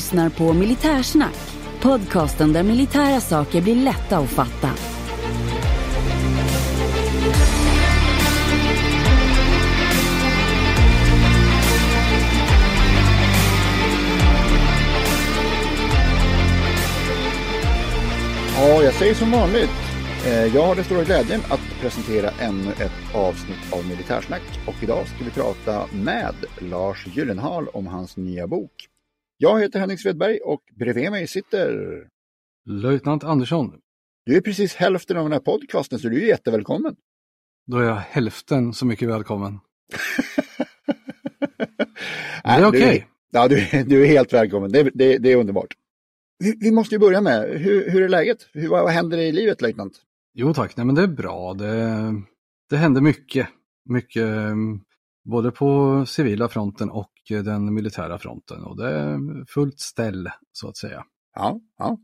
Lyssnar på Militärsnack, podcasten där militära saker blir lätta att fatta. Ja, jag säger som vanligt. Eh, jag har den stora glädjen att presentera ännu ett avsnitt av Militärsnack och idag ska vi prata med Lars Gyllenhaal om hans nya bok. Jag heter Henrik Svedberg och bredvid mig sitter... Löjtnant Andersson, Du är precis hälften av den här podcasten så du är jättevälkommen. då är jag hälften så mycket välkommen. Det är okej. Du, ja, du, är- du är helt välkommen. Det, det, det är underbart. Vi, vi måste ju börja med, hur, hur är läget? Hur, vad, vad händer i livet, löjtnant? Jo tack, nej men det är bra. Det, det händer mycket. Mycket mm, både på civila fronten och den militära fronten. Och det är fullt ställ så att säga. Ja, ja.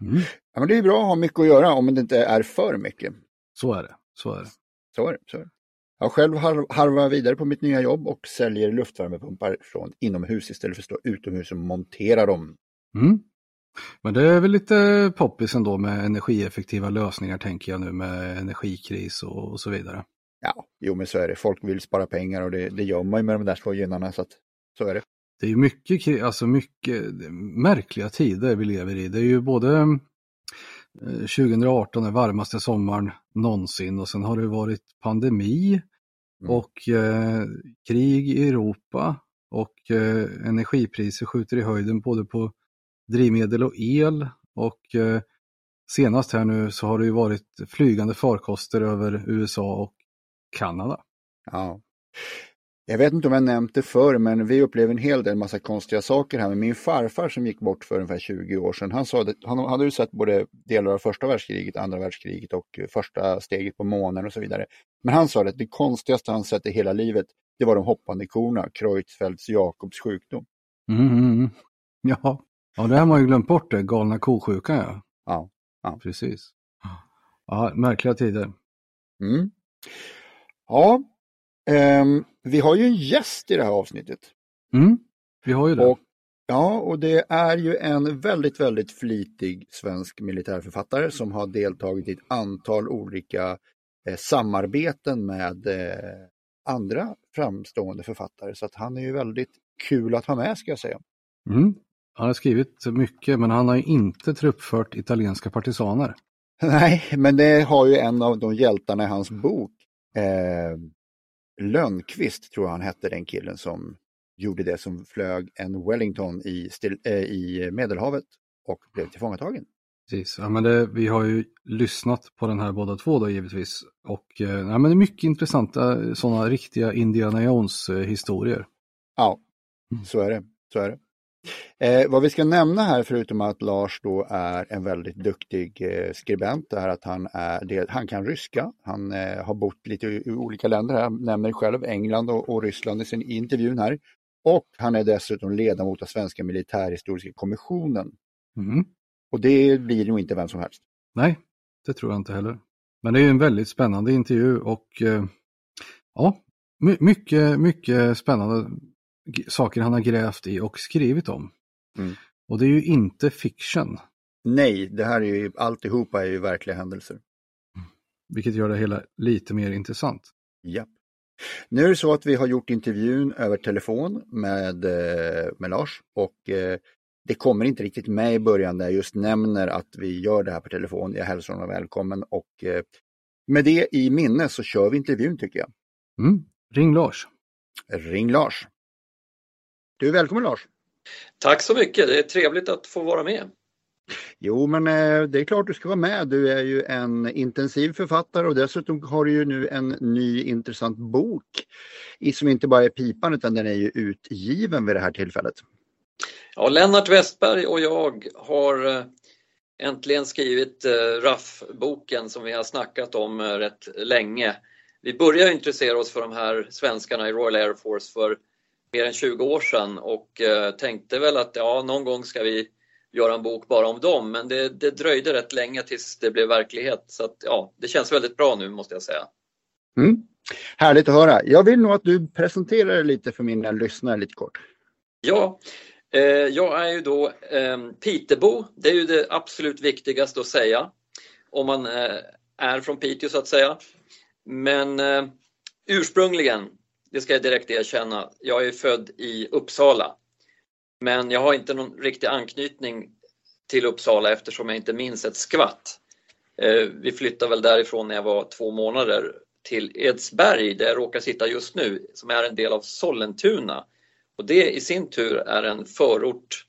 Mm. ja men det är bra att ha mycket att göra om det inte är för mycket. Så är det. Så är det. Så är det. Så är det. Jag själv har- harvar vidare på mitt nya jobb och säljer luftvärmepumpar från inomhus istället för att stå utomhus och montera dem. Mm. Men det är väl lite poppis ändå med energieffektiva lösningar tänker jag nu med energikris och, och så vidare. Ja, jo men så är det. Folk vill spara pengar och det, det gör man ju med de där små gynnarna så att så är det. Det är mycket, alltså mycket märkliga tider vi lever i. Det är ju både eh, 2018 är varmaste sommaren någonsin och sen har det varit pandemi Mm. och eh, krig i Europa och eh, energipriser skjuter i höjden både på drivmedel och el och eh, senast här nu så har det ju varit flygande farkoster över USA och Kanada. Ja. Jag vet inte om jag nämnt det förr, men vi upplever en hel del massa konstiga saker här. Men min farfar som gick bort för ungefär 20 år sedan, han, sa det, han hade ju sett både delar av första världskriget, andra världskriget och första steget på månen och så vidare. Men han sa att det konstigaste han sett i hela livet, det var de hoppande korna, Creutzfeldts Jakobs sjukdom. Mm. Ja. ja, det har man ju glömt bort det, galna kosjukan ja. Ja, ja. Precis. Ja, märkliga tider. Mm. Ja, ehm, vi har ju en gäst i det här avsnittet. Mm, vi har ju det. Och, ja, och det är ju en väldigt, väldigt flitig svensk militärförfattare som har deltagit i ett antal olika eh, samarbeten med eh, andra framstående författare. Så att han är ju väldigt kul att ha med ska jag säga. Mm. Han har skrivit mycket men han har ju inte truppfört italienska partisaner. Nej, men det har ju en av de hjältarna i hans bok. Eh, Lönnqvist tror jag han hette den killen som gjorde det som flög en Wellington i, still, eh, i Medelhavet och blev tillfångatagen. Precis. Ja, men det, vi har ju lyssnat på den här båda två då givetvis. Och eh, ja, men det är mycket intressanta sådana riktiga Indiana Jones eh. Ja, Mm. så är det. Så är det. Eh, vad vi ska nämna här, förutom att Lars då är en väldigt duktig eh, skribent, är att han, är, det, han kan ryska. Han eh, har bott lite i, i olika länder, här. han nämner själv England och, och Ryssland i sin i intervjun här. Och han är dessutom ledamot av Svenska militärhistoriska kommissionen. Mm. Och det blir nog inte vem som helst. Nej, det tror jag inte heller. Men det är en väldigt spännande intervju och eh, ja, my mycket, mycket spännande saker han har grävt i och skrivit om. Mm. Och det är ju inte fiction, Nej, det här är ju, alltihopa är ju verkliga händelser. vilket gör det hela lite mer intressant. Ja. Nu är det så att vi har gjort intervjun över telefon med, eh, med Lars och eh, det kommer inte riktigt med i början där jag just nämner att vi gör det här på telefon. Jag hälsar honom välkommen och eh, med det i minne så kör vi intervjun tycker jag. Mm. Ring Lars. Ring Lars. Du är välkommen Lars. Tack så mycket, det är trevligt att få vara med. Jo, men eh, det är klart du ska vara med. Du är ju en intensiv författare och dessutom har du ju nu en ny intressant bok som inte bara är pipan utan den är ju utgiven vid det här tillfället. Ja, Lennart Westberg och jag har eh, äntligen skrivit eh, RAF-boken som vi har snackat om rätt länge. Vi började intressera oss för de här svenskarna i Royal Air Force för mer än 20 år sedan och tänkte väl att ja, någon gång ska vi göra en bok bara om dem, men det, det dröjde rätt länge tills det blev verklighet. Så att, ja, det känns väldigt bra nu måste jag säga. Mm. Härligt att höra. Jag vill nog att du presenterar dig lite för mina lyssnare lite kort. Ja, eh, jag är ju då eh, Pitebo. Det är ju det absolut viktigaste att säga om man eh, är från Piteå så att säga. Men eh, ursprungligen, det ska jag direkt erkänna, jag är född i Uppsala men jag har inte någon riktig anknytning till Uppsala eftersom jag inte minns ett skvatt. Eh, vi flyttade väl därifrån när jag var två månader till Edsberg där jag råkar sitta just nu som är en del av Sollentuna. Och det i sin tur är en förort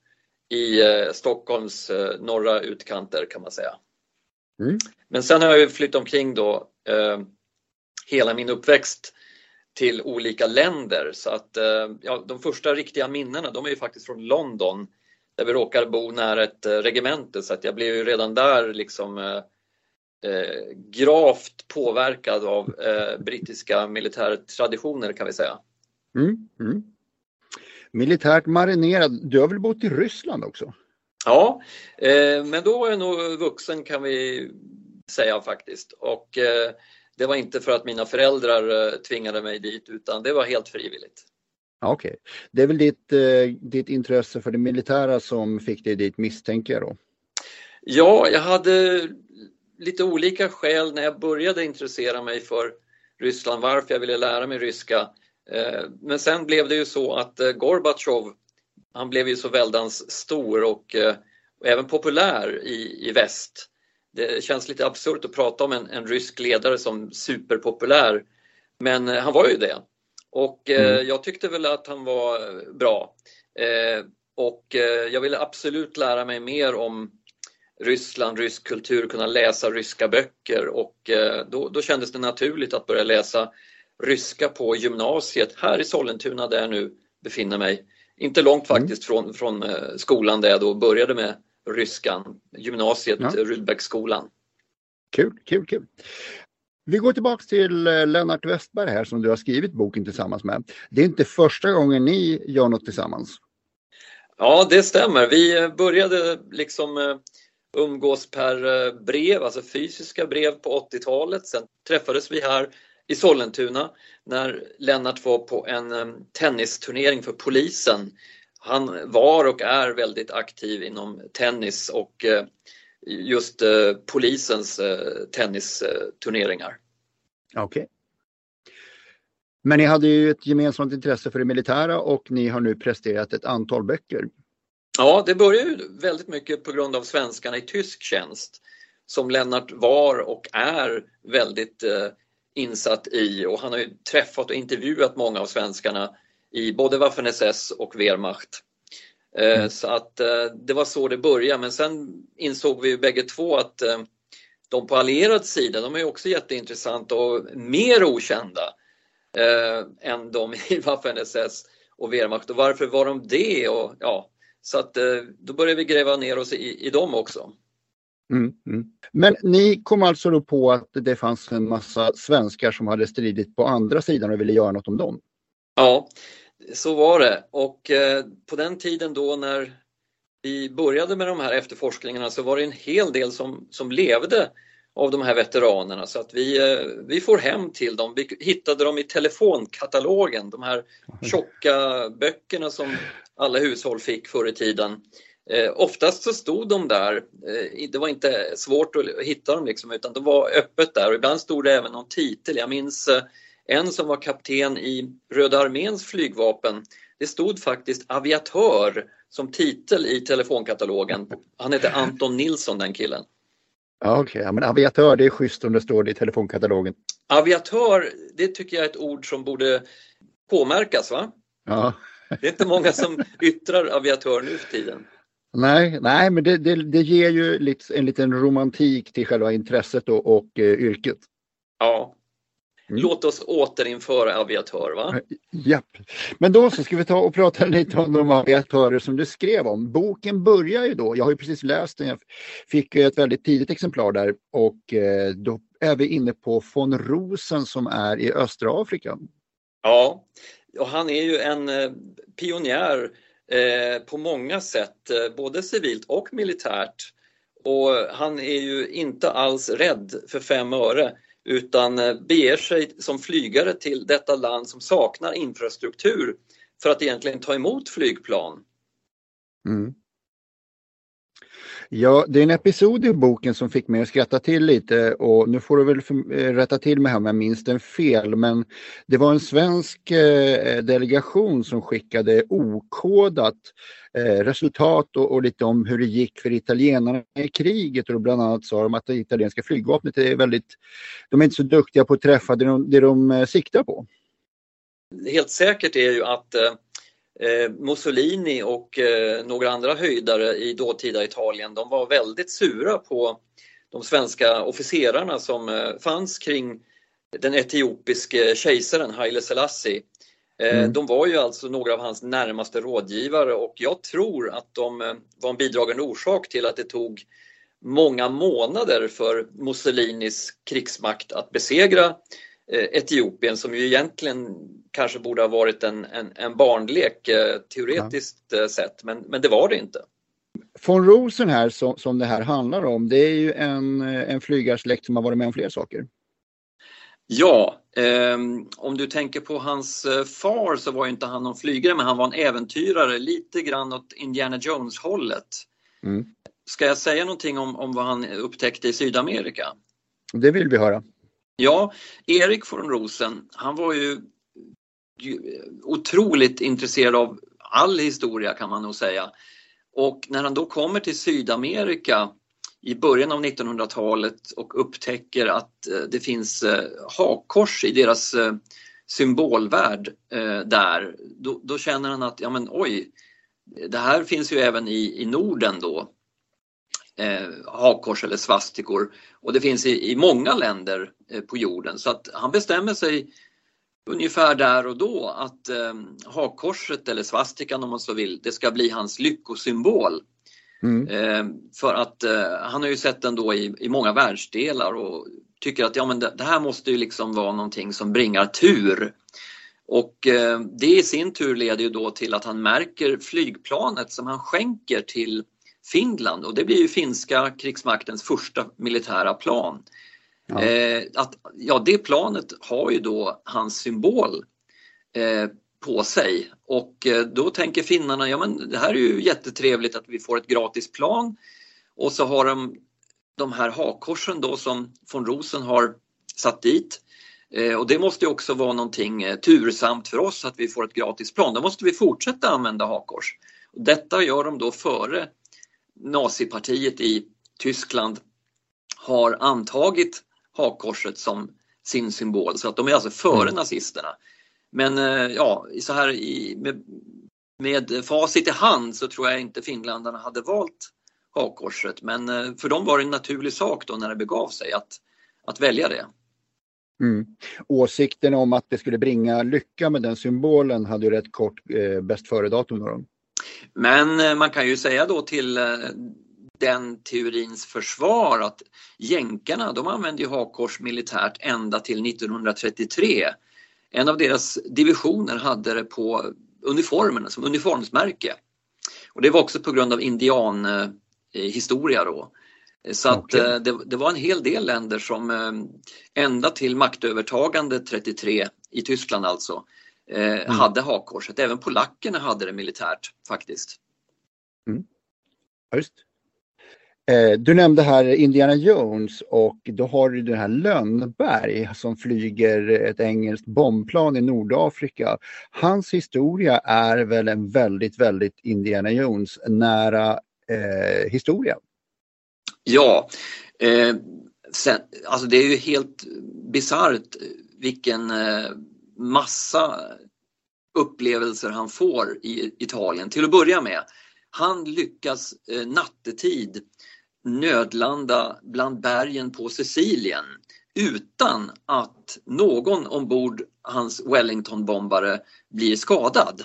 i eh, Stockholms eh, norra utkanter kan man säga. Mm. Men sen har jag flyttat omkring då eh, hela min uppväxt till olika länder. Så att eh, ja, de första riktiga minnena de är ju faktiskt från London där vi råkar bo nära ett eh, regemente så att jag blev ju redan där liksom eh, eh, gravt påverkad av eh, brittiska militärtraditioner kan vi säga. Mm, mm. Militärt marinerad, du har väl bott i Ryssland också? Ja, eh, men då var jag nog vuxen kan vi säga faktiskt och det var inte för att mina föräldrar eh, tvingade mig dit utan det var helt frivilligt. Okej, okay. det är väl ditt, eh, ditt intresse för det militära som fick dig dit misstänker jag då? Ja, jag hade lite olika skäl när jag började intressera mig för Ryssland, varför jag ville lära mig ryska. Eh, men sen blev det ju så att Gorbatjov, han blev ju så väldans stor och även populär i, i väst det känns lite absurt att prata om en, en rysk ledare som superpopulär. Men eh, han var ju det. Och eh, mm. jag tyckte väl att han var eh, bra. Eh, och eh, jag ville absolut lära mig mer om Ryssland, rysk kultur, kunna läsa ryska böcker och eh, då, då kändes det naturligt att börja läsa ryska på gymnasiet här i Sollentuna där jag nu befinner mig. Inte långt mm. faktiskt från, från skolan där jag då började med ryskan, gymnasiet, ja. Rudbecksskolan. Kul, kul, kul. Vi går tillbaks till eh, Lennart Westberg här som du har skrivit boken tillsammans med. Det är inte första gången ni gör något tillsammans. Ja, det stämmer. Vi började liksom eh, umgås per eh, brev, alltså fysiska brev på 80-talet. Sen träffades vi här i Sollentuna när Lennart var på en tennisturnering för polisen han var och är väldigt aktiv inom tennis och eh, just eh, polisens eh, tennisturneringar. Okej. Okay. Men ni hade ju ett gemensamt intresse för det militära och ni har nu presterat ett antal böcker. Ja, det började väldigt mycket på grund av svenskarna i tysk tjänst som Lennart var och är väldigt insatt i och han har ju träffat och intervjuat många av svenskarna i både Waffen-SS och Wehrmacht. Eh, mm. Så att eh, det var så det började men sen insåg vi ju bägge två att eh, de på allierad sida, de är också jätteintressanta och mer okända eh, än de i Waffen-SS och Wehrmacht. Och varför var de det? Och, ja, så att eh, då började vi gräva ner oss i, i dem också. Mm, mm. Men ni kom alltså då på att det fanns en massa svenskar som hade stridit på andra sidan och ville göra något om dem? Ja, så var det och eh, på den tiden då när vi började med de här efterforskningarna så var det en hel del som, som levde av de här veteranerna så att vi, eh, vi får hem till dem. Vi hittade dem i telefonkatalogen, de här tjocka böckerna som alla hushåll fick förr i tiden. Eh, oftast så stod de där, eh, det var inte svårt att hitta dem liksom, utan de var öppet där och ibland stod det även någon titel. Jag minns eh, en som var kapten i Röda arméns flygvapen. Det stod faktiskt aviatör som titel i telefonkatalogen. Han heter Anton Nilsson den killen. Ja, Okej, okay. men aviatör det är schysst om det står det i telefonkatalogen. Aviatör, det tycker jag är ett ord som borde påmärkas va? Ja. Det är inte många som yttrar aviatör nu för tiden. Nej, nej men det, det, det ger ju lite, en liten romantik till själva intresset och, och eh, yrket. Ja. Mm. Låt oss återinföra aviatör va? Japp. Men då så ska vi ta och prata lite om de aviatörer som du skrev om. Boken börjar ju då, jag har ju precis läst den, jag fick ett väldigt tidigt exemplar där och eh, då är vi inne på von Rosen som är i östra Afrika. Ja, och han är ju en eh, pionjär eh, på många sätt, både civilt och militärt. Och han är ju inte alls rädd för fem öre utan eh, beger sig som flygare till detta land som saknar infrastruktur för att egentligen ta emot flygplan. Mm. Ja, det är en episod i boken som fick mig att skratta till lite och nu får du väl eh, rätta till mig här om jag minns den fel, men det var en svensk eh, delegation som skickade okodat eh, resultat och, och, lite om hur det gick för italienarna i kriget och bland annat sa de att det italienska flygvapnet är väldigt, de är inte så duktiga på att träffa det de, det de siktar på. Helt säkert är ju att Eh, Mussolini och eh, några andra höjdare i dåtida Italien, de var väldigt sura på de svenska officerarna som eh, fanns kring den etiopiske kejsaren Haile Selassie. Mm. De var ju alltså några av hans närmaste rådgivare och jag tror att de var en bidragande orsak till att det tog många månader för Mussolinis krigsmakt att besegra Etiopien som ju egentligen kanske borde ha varit en, en, en barnlek eh, teoretiskt ja. Eh, sett, men, men det var det inte. Von Rosen här som, som det här handlar om, det är ju en, en flygarsläkt som har varit med om fler saker. Ja, eh, om du tänker på hans eh, far så var inte han någon flygare men han var en äventyrare lite grann åt Indiana Jones hållet. Mm. Ska jag säga någonting om, om vad han upptäckte i Sydamerika? Det vill vi höra. Ja, Erik von Rosen, han var ju otroligt intresserad av all historia kan man nog säga. Och när han då kommer till Sydamerika i början av 1900-talet och upptäcker att eh, det finns eh, hakkors i deras eh, symbolvärld där, då, då, känner han att ja men oj, det här finns ju även i, i Norden då. Eh, hakkors eller svastikor och det finns i, i många länder eh, på jorden så att han bestämmer sig ungefär där och då att eh, hakkorset eller svastikan om man så vill, det ska bli hans lyckosymbol. Mm. Eh, för att eh, han har ju sett den då i, i många världsdelar och tycker att ja, men det, det, här måste ju liksom vara någonting som bringar tur. Och eh, det i sin tur leder ju då till att han märker flygplanet som han skänker till Finland och det blir ju finska krigsmaktens första militära plan. Ja. Eh, att, ja, det planet har ju då hans symbol eh, på sig och eh, då tänker finnarna, ja men det här är ju jättetrevligt att vi får ett gratis plan och så har de de här hakkorsen då som von Rosen har satt dit. Eh, och det måste också vara någonting eh, tursamt för oss att vi får ett gratis plan. Då måste vi fortsätta använda hakkors. Detta gör de då före nazipartiet i Tyskland har antagit hakkorset som sin symbol så att de är alltså före mm. nazisterna. Men eh, ja, så här i, med, med facit i hand så tror jag inte finländarna hade valt hakkorset men eh, för dem var det en naturlig sak då när det begav sig att, att välja det. Mm. Åsikten om att det skulle bringa lycka med den symbolen hade ju rätt kort eh, bäst före-datum. Men eh, man kan ju säga då till eh, den teorins försvar att jänkarna de använde ju hakkors militärt ända till 1933. En av deras divisioner hade det på uniformerna som uniformsmärke. Och det var också på grund av indianhistoria eh, då. Så att okay. Eh, det, det, var en hel del länder som ända till maktövertagande 33 i Tyskland alltså mm. hade hakkorset. Även polackerna hade det militärt faktiskt. Mm. just. Eh, du nämnde här Indiana Jones och då har du den här Lönnberg som flyger ett engelskt bombplan i Nordafrika. Hans historia är väl en väldigt, väldigt Indiana Jones nära eh, historia. Ja, eh, sen, alltså det är ju helt bisarrt vilken eh, massa upplevelser han får i Italien. Till att börja med, han lyckas eh, nattetid nödlanda bland bergen på Sicilien utan att någon ombord hans Wellington-bombare blir skadad.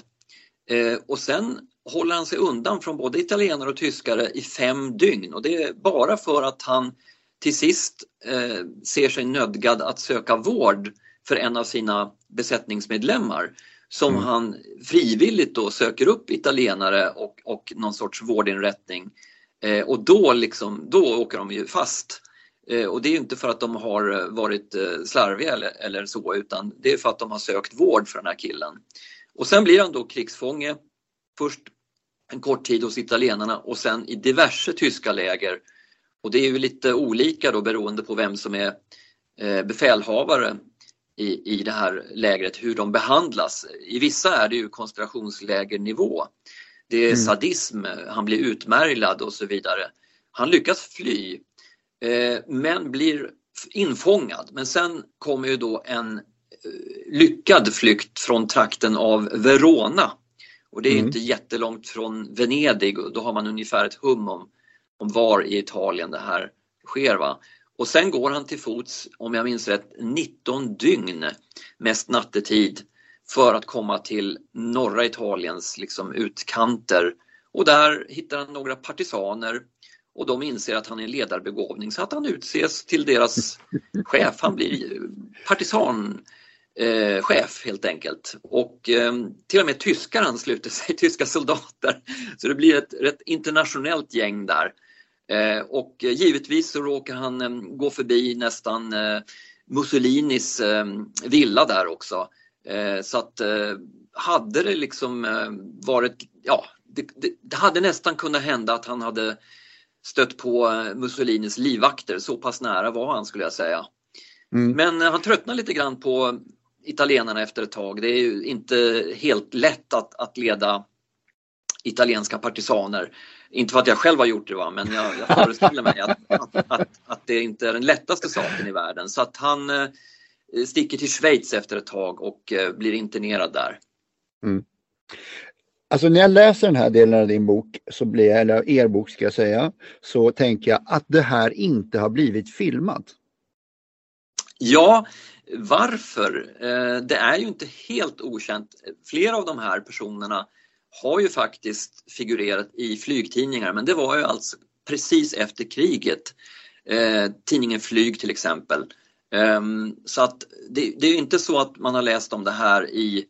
Eh, och sen håller han sig undan från både italienare och tyskare i fem dygn och det är bara för att han till sist eh, ser sig nödgad att söka vård för en av sina besättningsmedlemmar som mm. han frivilligt då söker upp italienare och, och någon sorts vårdinrättning. Eh, och då, liksom, då åker de ju fast. Eh, och det är inte för att de har varit eh, slarviga eller, eller, så utan det är för att de har sökt vård för den här killen. Och sen blir han då krigsfånge. Först en kort tid hos italienarna och sen i diverse tyska läger. Och det är ju lite olika då beroende på vem som är eh, befälhavare i, i det här lägret, hur de behandlas. I vissa är det ju koncentrationslägernivå. Det är mm. sadism, han blir utmärglad och så vidare. Han lyckas fly eh, men blir infångad. Men sen kommer ju då en eh, lyckad flykt från trakten av Verona. Och det är mm. inte jättelångt från Venedig och då har man ungefär ett hum om, om var i Italien det här sker. Va? Och sen går han till fots, om jag minns rätt, 19 dygn, mest nattetid, för att komma till norra Italiens liksom, utkanter. Och där hittar han några partisaner och de inser att han är ledarbegåvning så att han utses till deras chef. Han blir partisanchef eh, helt enkelt. Och eh, till och med tyskar ansluter sig, tyska soldater. Så det blir ett rätt internationellt gäng där. Eh, och givetvis så råkar han eh, gå förbi nästan eh, Mussolinis villa där också. Så att hade det liksom varit, ja, det, det, det, hade nästan kunnat hända att han hade stött på Mussolinis livvakter, så pass nära var han skulle jag säga. Mm. Men han tröttnar lite grann på italienarna efter ett tag. Det är ju inte helt lätt att, att leda italienska partisaner. Inte för att jag själv har gjort det, va? men jag, jag föreställer mig att, att, att, att, det inte är den lättaste saken i världen. Så att han eh, sticker till Schweiz efter ett tag och eh, blir internerad där. Mm. Alltså när jag läser den här delen av din bok, så blir jag, eller er bok ska jag säga, så tänker jag att det här inte har blivit filmat. Ja, varför? Eh, det är ju inte helt okänt. Flera av de här personerna har ju faktiskt figurerat i flygtidningar men det var ju alltså precis efter kriget. Eh, tidningen Flyg till exempel. Eh, så att det, det, är inte så att man har läst om det här i,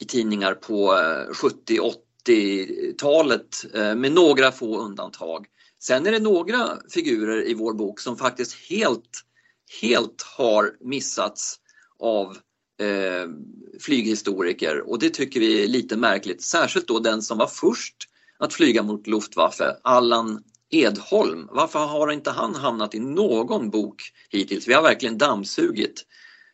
i tidningar på eh, 70-80-talet eh, med några få undantag. Sen är det några figurer i vår bok som faktiskt helt, helt har missats av eh, flyghistoriker och det tycker vi är lite märkligt. Särskilt då den som var först att flyga mot Luftwaffe, Allan Edholm. Varför har inte han hamnat i någon bok hittills? Vi har verkligen dammsugit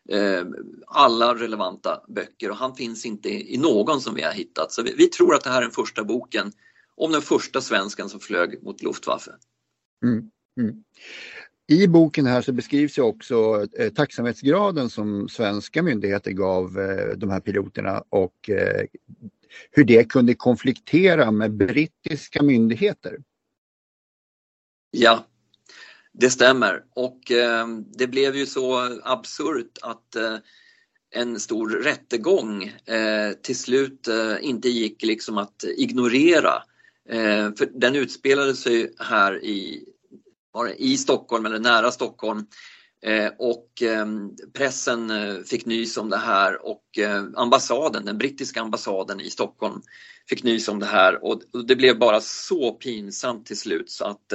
eh, alla relevanta böcker och han finns inte i någon som vi har hittat. Så vi, vi, tror att det här är den första boken om den första svensken som flög mot Luftwaffe. Mm, mm. I boken här så beskrivs ju också eh, tacksamhetsgraden som svenska myndigheter gav eh, de här piloterna och eh, hur det kunde konfliktera med brittiska myndigheter. Ja, det stämmer och eh, det blev ju så absurt att eh, en stor rättegång eh, till slut eh, inte gick liksom att ignorera. Eh, för den utspelade sig här i i Stockholm eller nära Stockholm. Eh, och ehm, pressen eh, fick nys om det här och eh, ambassaden, den brittiska ambassaden i Stockholm fick nys om det här och det blev bara så pinsamt till slut så att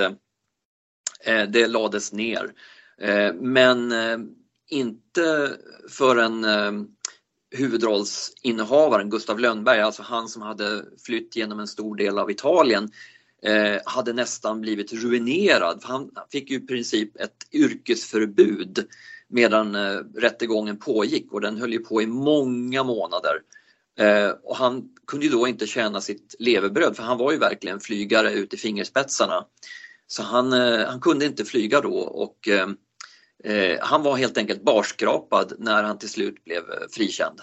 det lades ner. Men inte förrän huvudrollsinnehavaren Gustav Lönnberg, alltså han som hade flytt genom en stor del av Italien, Eh, hade nästan blivit ruinerad. Han fick ju i princip ett yrkesförbud medan eh, rättegången pågick och den höll ju på i många månader. Eh, och han kunde ju då inte tjäna sitt levebröd för han var ju verkligen flygare ut i fingerspetsarna. Så han, eh, han kunde inte flyga då och eh, eh han var helt enkelt barskrapad när han till slut blev eh, frikänd.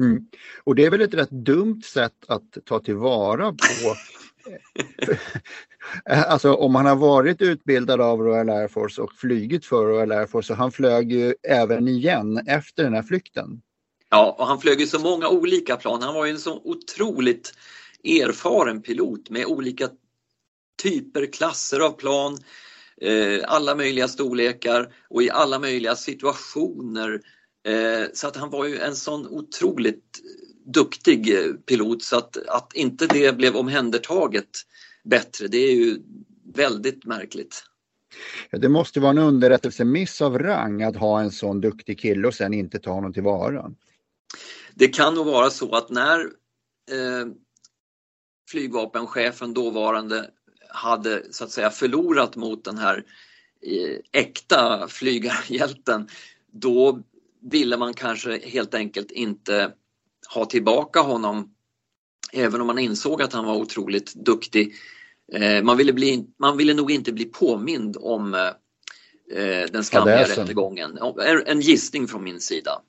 Mm. Och det är väl ett rätt dumt sätt att ta tillvara på Eh, alltså om han har varit utbildad av Royal Air Force och flygit för Royal Air Force så han flög ju även igen efter den här flykten. Ja, och han flög ju så många olika plan. Han var ju en så otroligt erfaren pilot med olika typer, klasser av plan, eh, alla möjliga storlekar och i alla möjliga situationer. Eh, så att han var ju en sån otroligt duktig eh, pilot så att, att inte det blev omhändertaget bättre, det är ju väldigt märkligt. Ja, det måste vara en underrättelsemiss av rang att ha en sån duktig kille och sen inte ta honom tillvara. Det kan nog vara så att när eh, flygvapenchefen dåvarande hade så att säga förlorat mot den här eh, äkta flygarhjälten, då ville man kanske helt enkelt inte ha tillbaka honom även om man insåg att han var otroligt duktig. Eh, man, ville bli, man ville nog inte bli påmind om eh, den skamliga rättegången. En gissning från min sida.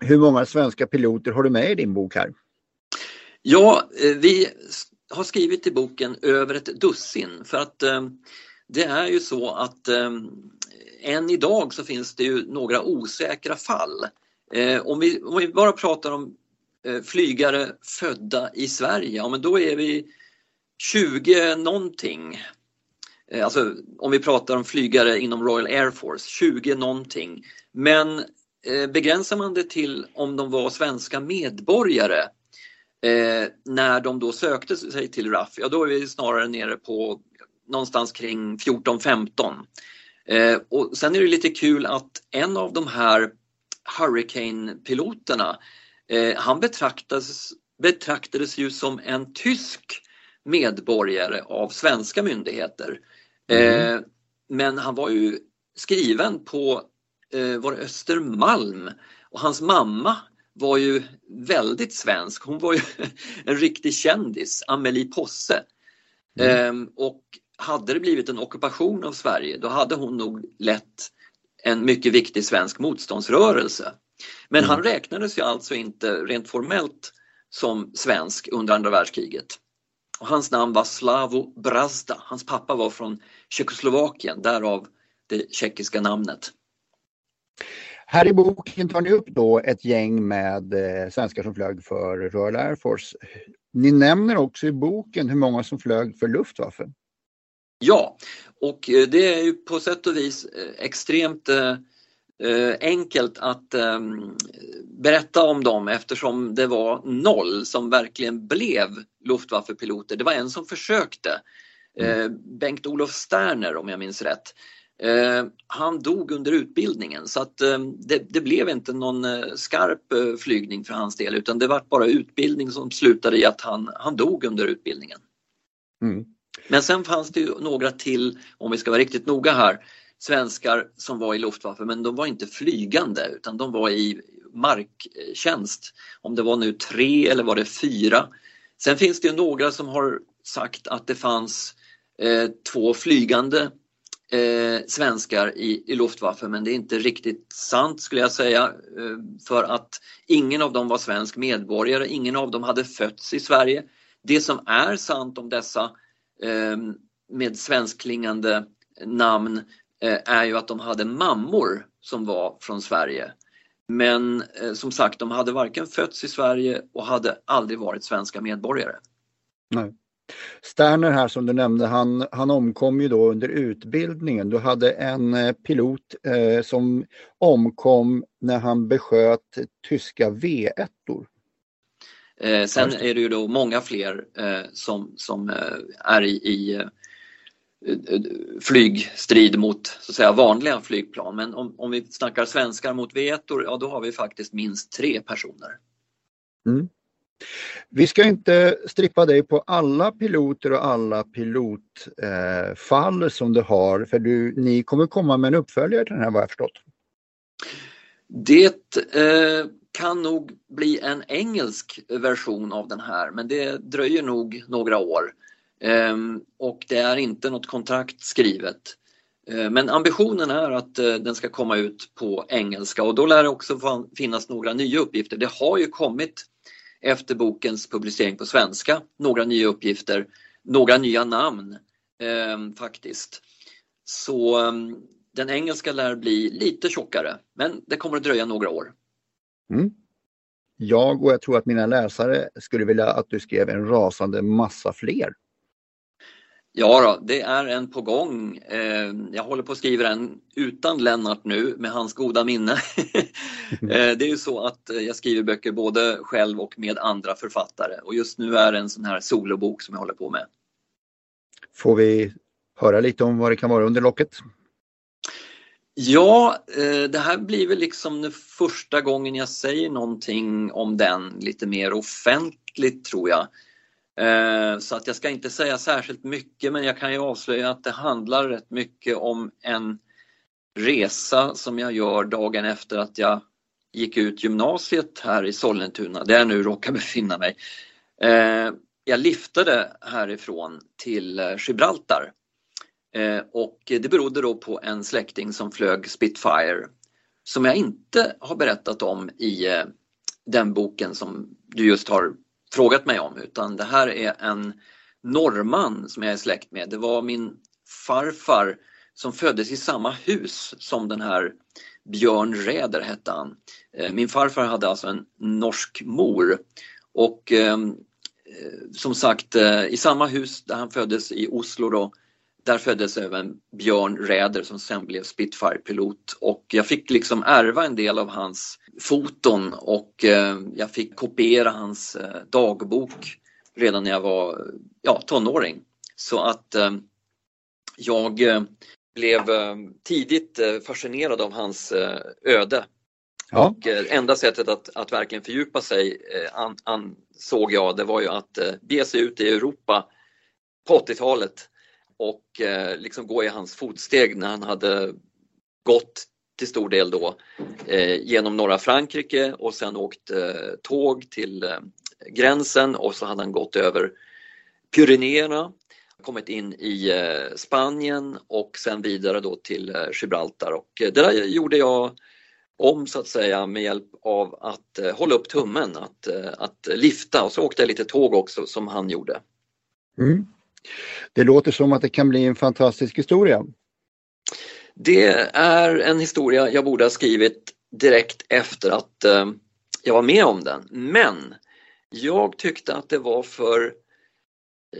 Hur många svenska piloter har du med i din bok här? Ja, eh, vi har skrivit i boken över ett dussin för att det är ju så att än idag så finns det ju några osäkra fall. Om vi, om vi bara pratar om Eh, Eh, flygare födda i Sverige, ja men då är vi 20 någonting. Eh, alltså om vi pratar om flygare inom Royal Air Force, 20 någonting. Men eh, begränsar man det till om de var svenska medborgare när de då sökte sig till RAF, ja då är vi snarare nere på någonstans kring 14-15. och sen är det lite kul att en av de här Hurricane-piloterna Eh, han betraktades, betraktades ju som en tysk medborgare av svenska myndigheter. Mm. Eh, men han var ju skriven på eh, var Östermalm och hans mamma var ju väldigt svensk. Hon var ju en riktig kändis, Amelie Posse. Mm. Eh, och hade det blivit en ockupation av Sverige då hade hon nog lett en mycket viktig svensk motståndsrörelse. Men han mm. räknades ju alltså inte rent formellt som svensk under andra världskriget. Och hans namn var Slavo Brazda. Hans pappa var från Tjeckoslovakien, därav det tjeckiska namnet. Här i boken tar ni upp då ett gäng med eh, svenskar som flög för Royal Air Force. Ni nämner också i boken hur många som flög för Luftwaffe. Ja, och eh, det är ju på sätt och vis eh, extremt enkelt att ehm, berätta om dem eftersom det var noll som verkligen blev Luftwaffe-piloter. Det var en som försökte, mm. Eh, Bengt-Olof Sterner om jag minns rätt. Eh, han dog under utbildningen så att ehm, det, det, blev inte någon skarp flygning för hans del utan det var bara utbildning som slutade i att han, han dog under utbildningen. Mm. Men sen fanns det ju några till, om vi ska vara riktigt noga här, svenskar som var i Luftwaffe men de var inte flygande utan de var i marktjänst. Om det var nu tre eller var det fyra. Sen finns det några som har sagt att det fanns eh, två flygande eh, svenskar i, i Luftwaffe men det är inte riktigt sant skulle jag säga eh, för att ingen av dem var svensk medborgare, ingen av dem hade fötts i Sverige. Det som är sant om dessa eh, med svenskklingande namn är ju att de hade mammor som var från Sverige. Men eh, som sagt, de hade varken fötts i Sverige och hade aldrig varit svenska medborgare. Nej. Sterner här som du nämnde, han, han omkom ju då under utbildningen. Du hade en eh, pilot eh, som omkom när han besköt tyska V1-or. Eh, sen är det ju då många fler eh, som, som är i, i flygstrid mot så att säga, vanliga flygplan. Men om, om vi snackar svenskar mot vetor, ja då har vi faktiskt minst tre personer. Mm. Vi ska inte strippa dig på alla piloter och alla pilotfall eh, som du har, för du, ni kommer komma med en uppföljare till den här vad jag förstått. Det eh, kan nog bli en engelsk version av den här, men det dröjer nog några år. Ehm, och det är inte något kontrakt skrivet. Ehm, men ambitionen är att eh, den ska komma ut på engelska och då lär det också finnas några nya uppgifter. Det har ju kommit efter bokens publicering på svenska några nya uppgifter, några nya namn eh, faktiskt. Så ehm, den engelska lär bli lite tjockare, men det kommer att dröja några år. Mm. Jag och jag tror att mina läsare skulle vilja att du skrev en rasande massa fler. Ja, då, det är en på gång. Eh, jag håller på att skriva en utan Lennart nu med hans goda minne. Eh, det är ju så att jag skriver böcker både själv och med andra författare och just nu är det en sån här solobok som jag håller på med. Får vi höra lite om vad det kan vara under locket? Ja, eh, det här blir väl liksom första gången jag säger någonting om den lite mer offentligt tror jag. Eh, så att jag ska inte säga särskilt mycket men jag kan ju avslöja att det handlar rätt mycket om en resa som jag gör dagen efter att jag gick ut gymnasiet här i Sollentuna, där jag nu råkar befinna mig. Eh, jag liftade härifrån till eh, Gibraltar och det berodde då på en släkting som flög Spitfire som jag inte har berättat om i den boken som du just har frågat mig om utan det här är en norrman som jag är släkt med. Det var min farfar som föddes i samma hus som den här Björn Räder hette han. Eh, min farfar hade alltså en norsk mor och ehm, eh, som sagt eh, i samma hus där han föddes i Oslo då där föddes även Björn Räder som sen blev Spitfire-pilot och jag fick liksom ärva en del av hans foton och eh, jag fick kopiera hans eh, dagbok redan när jag var ja, tonåring. Så att eh, jag blev tidigt fascinerad av hans öde. Ja. Och enda sättet att, att verkligen fördjupa sig ansåg jag det var ju att bege sig ut i Europa på 80-talet och liksom gå i hans fotsteg när han hade gått till stor del då eh, genom norra Frankrike och sen åkt eh, tåg till eh, gränsen och så hade han gått över Pyrenéerna, kommit in i eh, Spanien och sen vidare då till eh, Gibraltar och eh, det där gjorde jag om så att säga med hjälp av att eh, hålla upp tummen, att, eh, att lifta och så åkte jag lite tåg också som han gjorde. Mm. Det låter som att det kan bli en fantastisk historia. Det är en historia jag borde ha skrivit direkt efter att eh, jag var med om den. Men jag tyckte att det var för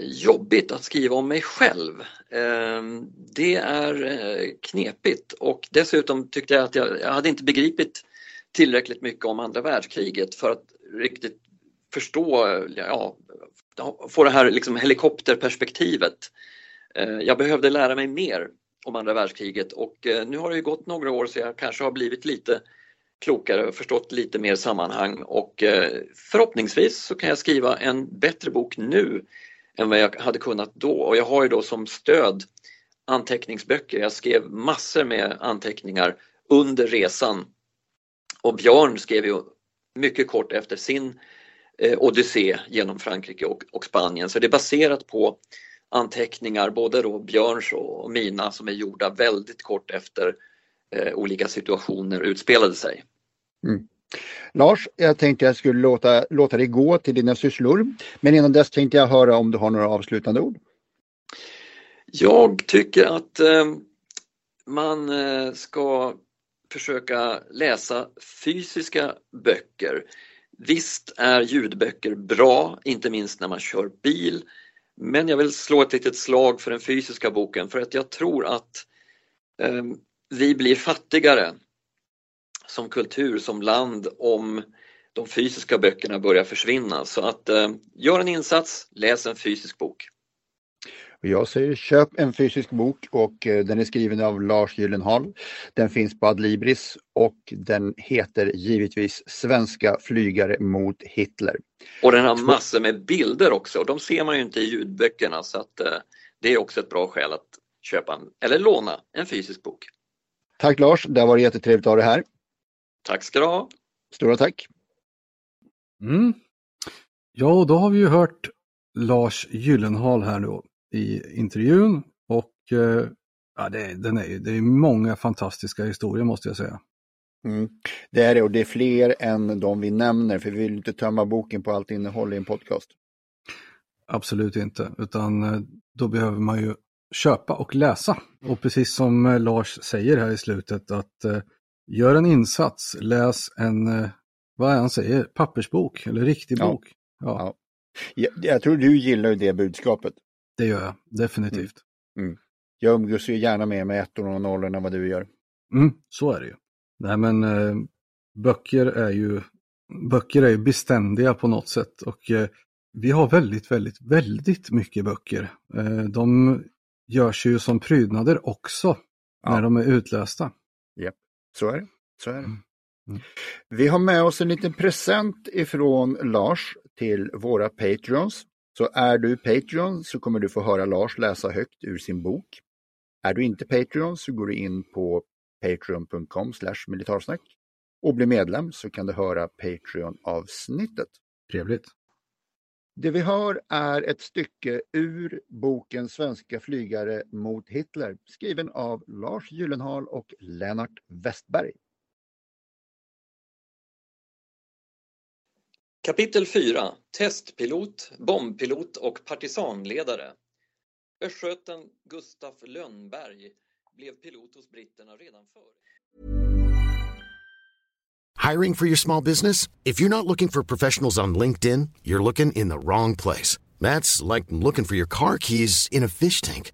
jobbigt att skriva om mig själv. Ehm, det är eh, knepigt och dessutom tyckte jag att jag, jag hade inte begripit tillräckligt mycket om andra världskriget för att riktigt förstå, eh, ja, få det här liksom helikopterperspektivet. Jag behövde lära mig mer om andra världskriget och eh, nu har det ju gått några år så jag kanske har blivit lite klokare och förstått lite mer sammanhang och eh, förhoppningsvis så kan jag skriva en bättre bok nu än vad jag hade kunnat då och jag har ju då som stöd anteckningsböcker. Jag skrev massor med anteckningar under resan och Björn skrev ju mycket kort efter sin eh, odyssé genom Frankrike och, och, Spanien. Så det är baserat på anteckningar, både då Björns och mina som är gjorda väldigt kort efter eh, olika situationer utspelade sig. Mm. Lars, jag tänkte jag skulle låta, låta dig gå till dina sysslor. Men innan dess tänkte jag höra om du har några avslutande ord. Jag tycker att eh, man eh, ska försöka läsa fysiska böcker. Visst är ljudböcker bra, inte minst när man kör bil. Men jag vill slå ett litet slag för den fysiska boken för att jag tror att eh, vi blir fattigare som kultur, som land om de fysiska böckerna börjar försvinna. Så att eh, gör en insats, läs en fysisk bok. Och jag säger köp en fysisk bok och eh, den är skriven av Lars Gyllenhaal. Den finns på Adlibris och den heter givetvis Svenska flygare mot Hitler. Och den har massor med bilder också och de ser man ju inte i ljudböckerna så att eh, det är också ett bra skäl att köpa en, eller låna en fysisk bok. Tack Lars, det har varit jättetrevligt att ha dig här. Tack ska du ha. Stora tack. Mm. Ja, och då har vi ju hört Lars Gyllenhaal här nu i intervjun och eh, ja, det, den är, det är många fantastiska historier måste jag säga. Mm. Det är det och det är fler än de vi nämner för vi vill inte tömma boken på allt innehåll i en podcast. Absolut inte, utan eh, då behöver man ju köpa och läsa. Och precis som eh, Lars säger här i slutet att eh, gör en insats, läs en, eh, vad är han säger, pappersbok eller riktig Ja. bok. Ja, Ja. Jag, jag tror du gillar ju det budskapet. Det gör jag definitivt. Jag umgås ju gärna mer med ettor och nollor än vad du gör. Mm, så är det ju. Nej men eh, böcker är ju böcker är ju beständiga på något sätt och eh, vi har väldigt, väldigt, väldigt mycket böcker. Eh, de görs ju som prydnader också Ja. när de är utlästa. Så är det. Så är det. Mm. Mm. Vi har med oss en liten present ifrån Lars till våra Patreons. Så är du Patreon så kommer du få höra Lars läsa högt ur sin bok. Är du inte Patreon så går du in på patreon.com militarsnack och blir medlem så kan du höra Patreon-avsnittet. Trevligt. Det vi hör är ett stycke ur boken Svenska flygare mot Hitler skriven av Lars Gyllenhaal och Lennart Westberg. Kapitel 4 Testpilot, bombpilot och partisanledare. Östgöten Gustaf Lönnberg blev pilot hos britterna redan före. Hiring for your small business? If you're not looking for professionals on LinkedIn, you're looking in the wrong place. That's like looking for your car keys in a fish tank.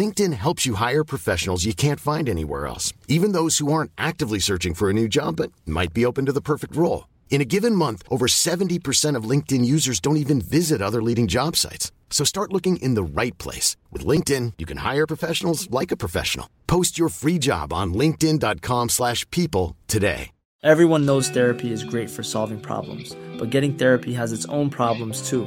LinkedIn helps you hire professionals you can't find anywhere else, even those who aren't actively searching for a new job but might be open to the perfect role. In a given month, over 70% of LinkedIn users don't even visit other leading job sites. So start looking in the right place. With LinkedIn, you can hire professionals like a professional. Post your free job on linkedin.com/people slash people today. Everyone knows therapy is great for solving problems, but getting therapy has its own problems too,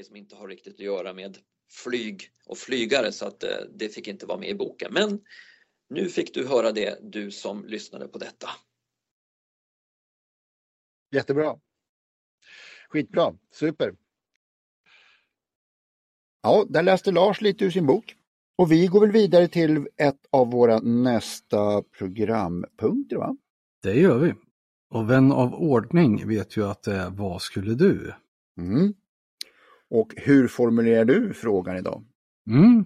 grej som inte har riktigt att göra med flyg och flygare så att eh, det fick inte vara med i boken. Men nu fick du höra det, du som lyssnade på detta. Jättebra. Skitbra, super. Ja, där läste Lars lite ur sin bok. Och vi går väl vidare till ett av våra nästa programpunkter va? Det gör vi. Och vän av ordning vet ju att det är Vad skulle du? Mm. Och hur formulerar du frågan idag? Mm.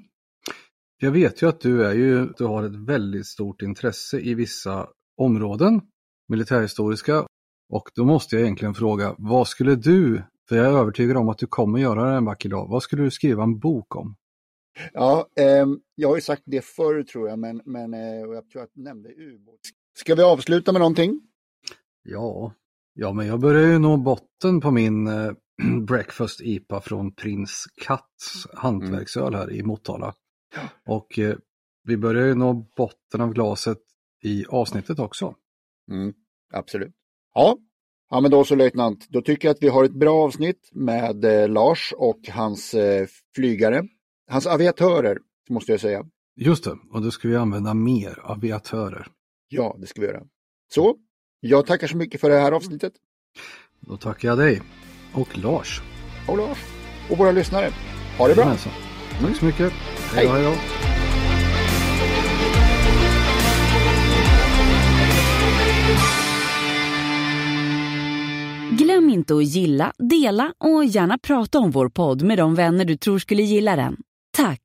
Jag vet ju att du är ju, du har ett väldigt stort intresse i vissa områden, militärhistoriska. Och då måste jag egentligen fråga, vad skulle du, för jag är övertygad om att du kommer göra det en vacker dag, vad skulle du skriva en bok om? Ja, ehm, jag har ju sagt det förr tror jag, men, men eh, jag tror att jag nämnde ubåt. Ska vi avsluta med någonting? Ja, ja men jag börjar ju nå botten på min eh, Breakfast IPA från Prins Katts hantverksöl här i Motala. Och eh, vi börjar ju nå botten av glaset i avsnittet också. Mm, absolut. Ja. ja, men då så löjtnant. Då tycker jag att vi har ett bra avsnitt med eh, Lars och hans eh, flygare. Hans aviatörer, måste jag säga. Just det, och då ska vi använda mer aviatörer. Ja, det ska vi göra. Så, jag tackar så mycket för det här avsnittet. Då tackar jag dig och Lars. Och Lars. Och våra lyssnare. Ha det bra. Jajamensan. Tack så mycket. Hej då, hej då. Glöm inte att gilla, dela och gärna prata om vår podd med de vänner du tror skulle gilla den. Tack!